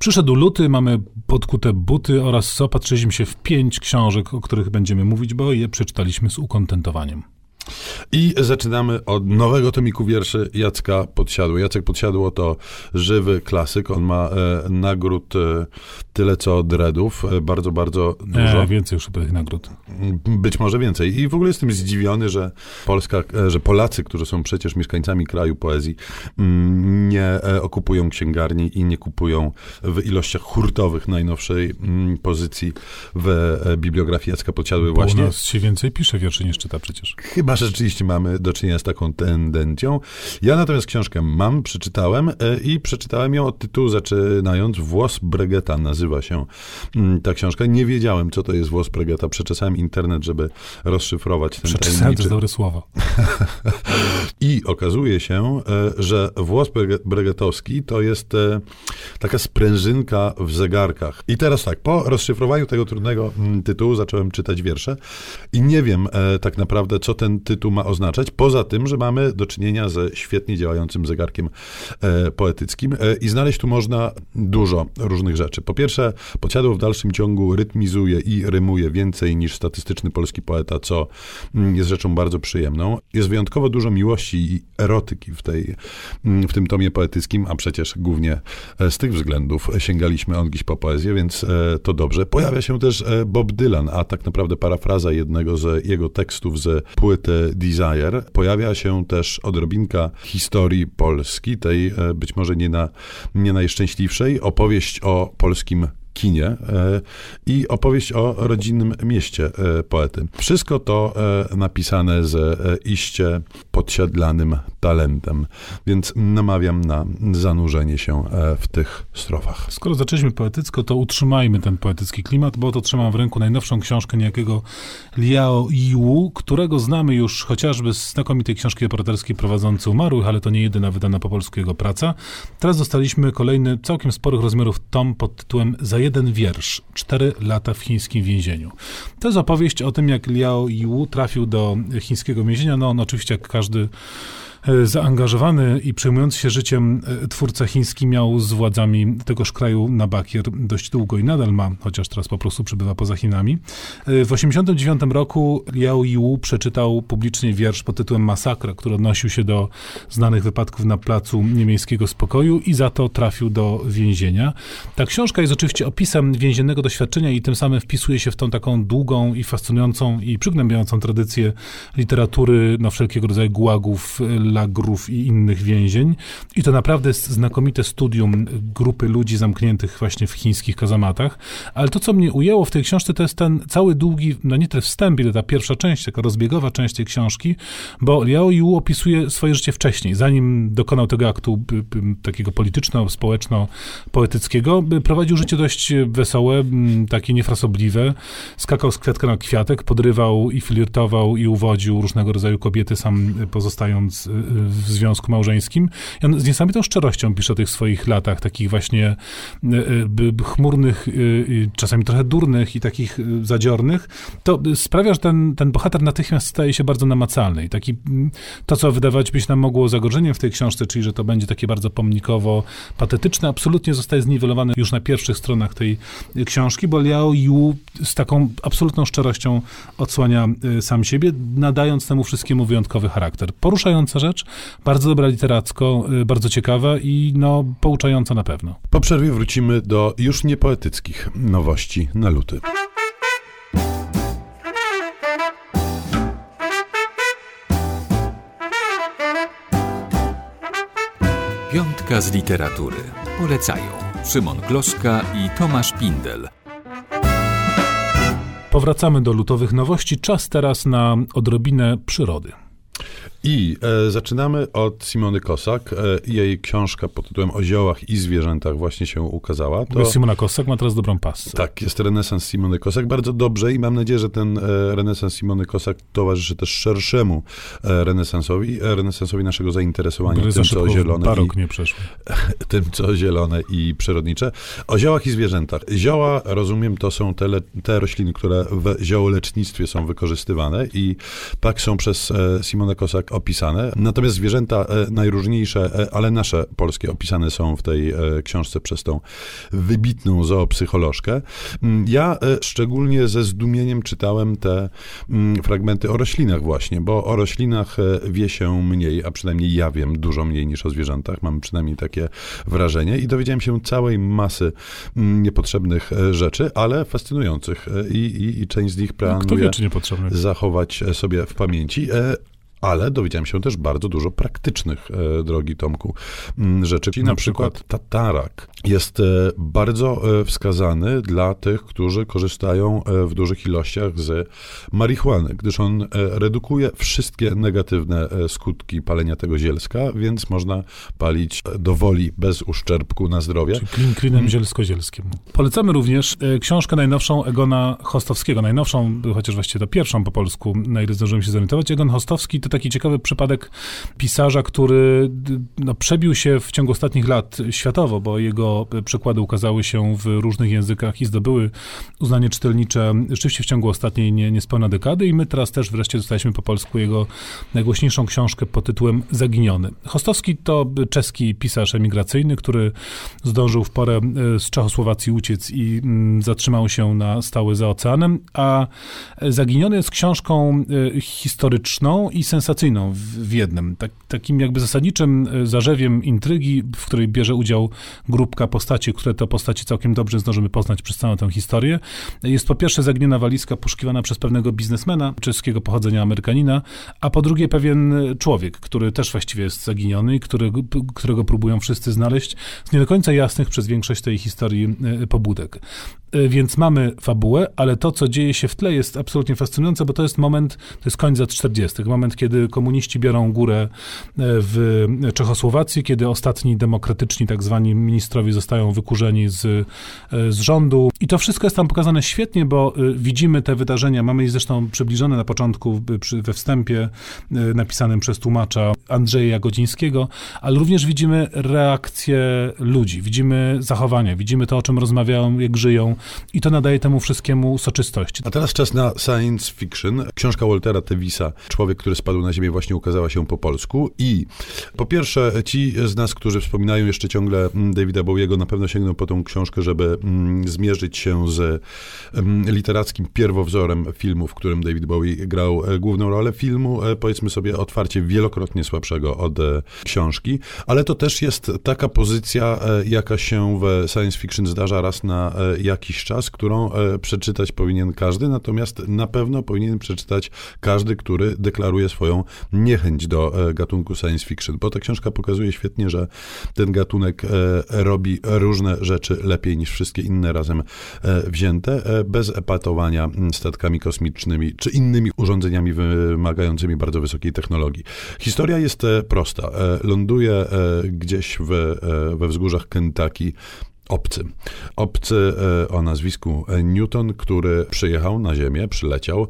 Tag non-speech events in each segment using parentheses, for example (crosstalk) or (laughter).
Przyszedł luty, mamy podkute buty oraz zaopatrzyliśmy się w pięć książek, o których będziemy mówić, bo je przeczytaliśmy z ukontentowaniem. I zaczynamy od nowego tomiku wierszy Jacka Podsiadło. Jacek Podsiadło to żywy klasyk. On ma e, nagród e, tyle co dreadów. E, bardzo, bardzo dużo. E, więcej już tych nagród. Być może więcej. I w ogóle jestem zdziwiony, że Polska, e, że Polacy, którzy są przecież mieszkańcami kraju poezji, mm, nie e, okupują księgarni i nie kupują w ilościach hurtowych najnowszej mm, pozycji w e, bibliografii Jacka Podsiadły Bo właśnie. u nas się więcej pisze wierszy niż czyta przecież. Chyba rzeczywiście mamy do czynienia z taką tendencją. Ja natomiast książkę mam, przeczytałem e, i przeczytałem ją od tytułu zaczynając Włos Bregeta nazywa się mm, ta książka. Nie wiedziałem, co to jest Włos Bregeta. Przeczesałem internet, żeby rozszyfrować ten Przeczytałem, to tajemniczy... jest dobre słowo. (laughs) I okazuje się, e, że włos brege- bregetowski to jest e, taka sprężynka w zegarkach. I teraz tak, po rozszyfrowaniu tego trudnego mm, tytułu zacząłem czytać wiersze i nie wiem tak naprawdę, co ten tytuł ma oznaczać, poza tym, że mamy do czynienia ze świetnie działającym zegarkiem e, poetyckim e, i znaleźć tu można dużo różnych rzeczy. Po pierwsze, Podsiadło w dalszym ciągu rytmizuje i rymuje więcej niż statystyczny polski poeta, co mm, jest rzeczą bardzo przyjemną. Jest wyjątkowo dużo miłości i erotyki w, tej, mm, w tym tomie poetyckim, a przecież głównie e, z tych względów sięgaliśmy on dziś po poezję, więc to dobrze. Pojawia się też Bob Dylan, a tak naprawdę parafraza jednego z jego tekstów z płyty Desire. Pojawia się też odrobinka historii Polski, tej e, być może nie, na, nie najszczęśliwszej, opowieść o polskim kinie e, i opowieść o rodzinnym mieście e, poety. Wszystko to e, napisane z iście podsiadlanym talentem, więc namawiam na zanurzenie się w tych strofach. Skoro zaczęliśmy poetycko, to utrzymajmy ten poetycki klimat, bo to trzymam w ręku najnowszą książkę niejakiego Liao Yu, którego znamy już chociażby z znakomitej książki reporterskiej prowadzący umarłych, ale to nie jedyna wydana po polsku jego praca. Teraz dostaliśmy kolejny całkiem sporych rozmiarów tom pod tytułem Za jeden wiersz. Cztery lata w chińskim więzieniu. To jest opowieść o tym, jak Liao Yu trafił do chińskiego więzienia. No on oczywiście jak każdy zaangażowany i przejmujący się życiem e, twórca chiński miał z władzami tegoż kraju na bakier dość długo i nadal ma, chociaż teraz po prostu przebywa poza Chinami. E, W 1989 roku Liao Yu przeczytał publicznie wiersz pod tytułem Masakra, który odnosił się do znanych wypadków na placu niemieckiego spokoju i za to trafił do więzienia. Ta książka jest oczywiście opisem więziennego doświadczenia i tym samym wpisuje się w tą taką długą i fascynującą i przygnębiającą tradycję literatury, no wszelkiego rodzaju gułagów, lagrów i innych więzień. I to naprawdę jest znakomite studium grupy ludzi zamkniętych właśnie w chińskich kazamatach. Ale to, co mnie ujęło w tej książce, to jest ten cały długi, no nie tyle wstęp, ile ta pierwsza część, taka rozbiegowa część tej książki, bo Liao Yu opisuje swoje życie wcześniej, zanim dokonał tego aktu takiego polityczno-społeczno-poetyckiego, prowadził życie dość wesołe, takie niefrasobliwe, skakał z kwiatka na kwiatek, podrywał i flirtował i uwodził różnego rodzaju kobiety, sam pozostając y, w związku małżeńskim. On z niesamowitą szczerością pisze o tych swoich latach, takich właśnie by- chmurnych, y, czasami trochę durnych i takich y, zadziornych, to sprawia, że ten, ten bohater natychmiast staje się bardzo namacalny. I taki, mm, to, co wydawać by się nam mogło zagrożeniem w tej książce, czyli że to będzie takie bardzo pomnikowo patetyczne, absolutnie zostaje zniwelowane już na pierwszych stronach tej książki, bo Liao Yu z taką absolutną szczerością odsłania sam siebie, nadając temu wszystkiemu wyjątkowy charakter. Poruszająca rzecz, bardzo dobra literacko, y, bardzo ciekawa i no, pouczająca na pewno. Po przerwie wrócimy do już niepoetyckich nowości na luty. Piątka z literatury. Polecają Szymon Gloszka i Tomasz Pindel. Powracamy do lutowych nowości. Czas teraz na odrobinę przyrody. I e, zaczynamy od Simony Kosak. E, jej książka pod tytułem O ziołach i zwierzętach właśnie się ukazała. To... Simona Kossak ma teraz dobrą pasę. Tak, jest renesans Simony Kosak. Bardzo dobrze i mam nadzieję, że ten e, renesans Simony Kosak towarzyszy też szerszemu e, renesansowi, e, renesansowi naszego zainteresowania Gry tym, co zielone barok i, nie (laughs) tym, co zielone i przyrodnicze. O ziołach i zwierzętach. Zioła, rozumiem, to są te, le, te rośliny, które w ziołolecznictwie są wykorzystywane i tak są przez e, Simonę Kosak opisane. Natomiast zwierzęta najróżniejsze, ale nasze polskie opisane są w tej książce przez tą wybitną zoopsycholożkę. Mm, ja szczególnie ze zdumieniem czytałem te mm, fragmenty o roślinach właśnie, bo o roślinach wie się mniej, a przynajmniej ja wiem dużo mniej niż o zwierzętach. Mam przynajmniej takie wrażenie i dowiedziałem się całej masy mm, niepotrzebnych rzeczy, ale fascynujących i, i, i część z nich planuję no, wie, zachować sobie w pamięci. Ale dowiedziałem się też bardzo dużo praktycznych, e, drogi Tomku, mm, rzeczy. Na, na przykład, przykład tatarak jest e, bardzo e, wskazany dla tych, którzy korzystają w dużych ilościach z marihuany, gdyż on redukuje wszystkie negatywne skutki palenia tego zielska, więc można palić do woli, bez uszczerbku na zdrowie. Czyli klin klinem zielsko-zielskim. Polecamy również książkę najnowszą Egona Hostowskiego. Najnowszą, chociaż właściwie to pierwszą po polsku, na ile zdążyłem się zorientować. Egon Hostowski to taki ciekawy przypadek pisarza, który no, przebił się w ciągu ostatnich lat światowo, bo jego przekłady ukazały się w różnych językach i zdobyły uznanie czytelnicze rzeczywiście w ciągu ostatniej nie, niespełna dekady i my teraz też wreszcie dostaliśmy po polsku jego najgłośniejszą książkę pod tytułem Zaginiony. Hostowski to czeski pisarz emigracyjny, który zdążył w porę e, z Czechosłowacji uciec i mm, zatrzymał się na stałe za oceanem, a Zaginiony jest książką e, historyczną i sensacyjną sensacyjną w, jednym. Tak, takim jakby zasadniczym e, zarzewiem intrygi, w której bierze udział grupka postaci, które to postaci całkiem dobrze zdążymy poznać przez całą tę historię. Jest po pierwsze zagniona walizka poszukiwana przez pewnego biznesmena czeskiego pochodzenia Amerykanina, a po drugie pewien człowiek, który też właściwie jest zaginiony który, którego próbują wszyscy znaleźć z nie do końca jasnych przez większość tej historii e, pobudek. E, więc mamy fabułę, ale to, co dzieje się w tle jest absolutnie fascynujące, bo to jest moment, to jest koniec lat 40., moment, kiedy komuniści biorą górę e, w Czechosłowacji, kiedy ostatni demokratyczni tak zwani ministrowie zostają wykurzeni z, e, z rządu. I to wszystko jest tam pokazane świetnie, bo widzimy te wydarzenia, mamy je zresztą przybliżone na początku we wstępie napisanym przez tłumacza Andrzeja Jagodzińskiego, ale również widzimy reakcje ludzi, widzimy zachowania, widzimy to, o czym rozmawiają, jak żyją, i to nadaje temu wszystkiemu soczystość. A teraz czas na science fiction. Książka Waltera Tevisa, Człowiek, który spadł na ziemię, właśnie ukazała się po polsku i po pierwsze, ci z nas, którzy wspominają jeszcze ciągle mm, Davida Bowiego, na pewno sięgną po tą książkę, żeby mm, zmierzyć się z mm, literackim pierwowzorem filmu, w którym David Bowie grał e, główną rolę filmu, e, powiedzmy sobie otwarcie, wielokrotnie słabszego od e, książki, ale to też jest taka pozycja, jaka się w science fiction zdarza raz na jakiś jakiś czas, którą e, przeczytać powinien każdy, natomiast na pewno powinien przeczytać każdy, który deklaruje swoją niechęć do e, gatunku science fiction, bo ta książka pokazuje świetnie, że ten gatunek e, robi różne rzeczy lepiej niż wszystkie inne razem wzięte, bez epatowania statkami kosmicznymi czy innymi urządzeniami wymagającymi bardzo wysokiej technologii. Historia jest prosta. Ląduje gdzieś w, we wzgórzach Kentucky obcy. Obcy e, o nazwisku Newton, który przyjechał na Ziemię, przyleciał,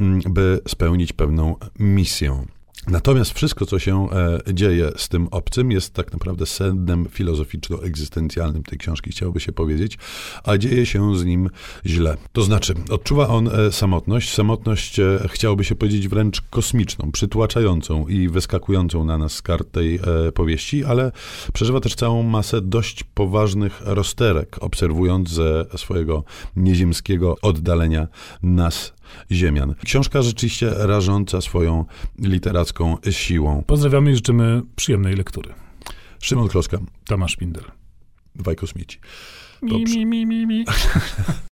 mm, by spełnić pewną misję. Natomiast wszystko, co się e, dzieje z tym obcym, jest tak naprawdę sednem filozoficzno-egzystencjalnym tej książki, chciałoby się powiedzieć, a dzieje się z nim źle. To znaczy, odczuwa on e, samotność, samotność, e, chciałoby się powiedzieć, wręcz kosmiczną, przytłaczającą i wyskakującą na nas z kart tej powieści, ale przeżywa też całą masę dość poważnych rozterek, obserwując ze swojego nieziemskiego oddalenia nas Ziemian. Książka rzeczywiście rażąca swoją literacką siłą. Pozdrawiamy i życzymy przyjemnej lektury. Szymon Kloska. Tomasz Pinder. Dwaj kosmici. Mi, mi, mi, mi, mi. (laughs)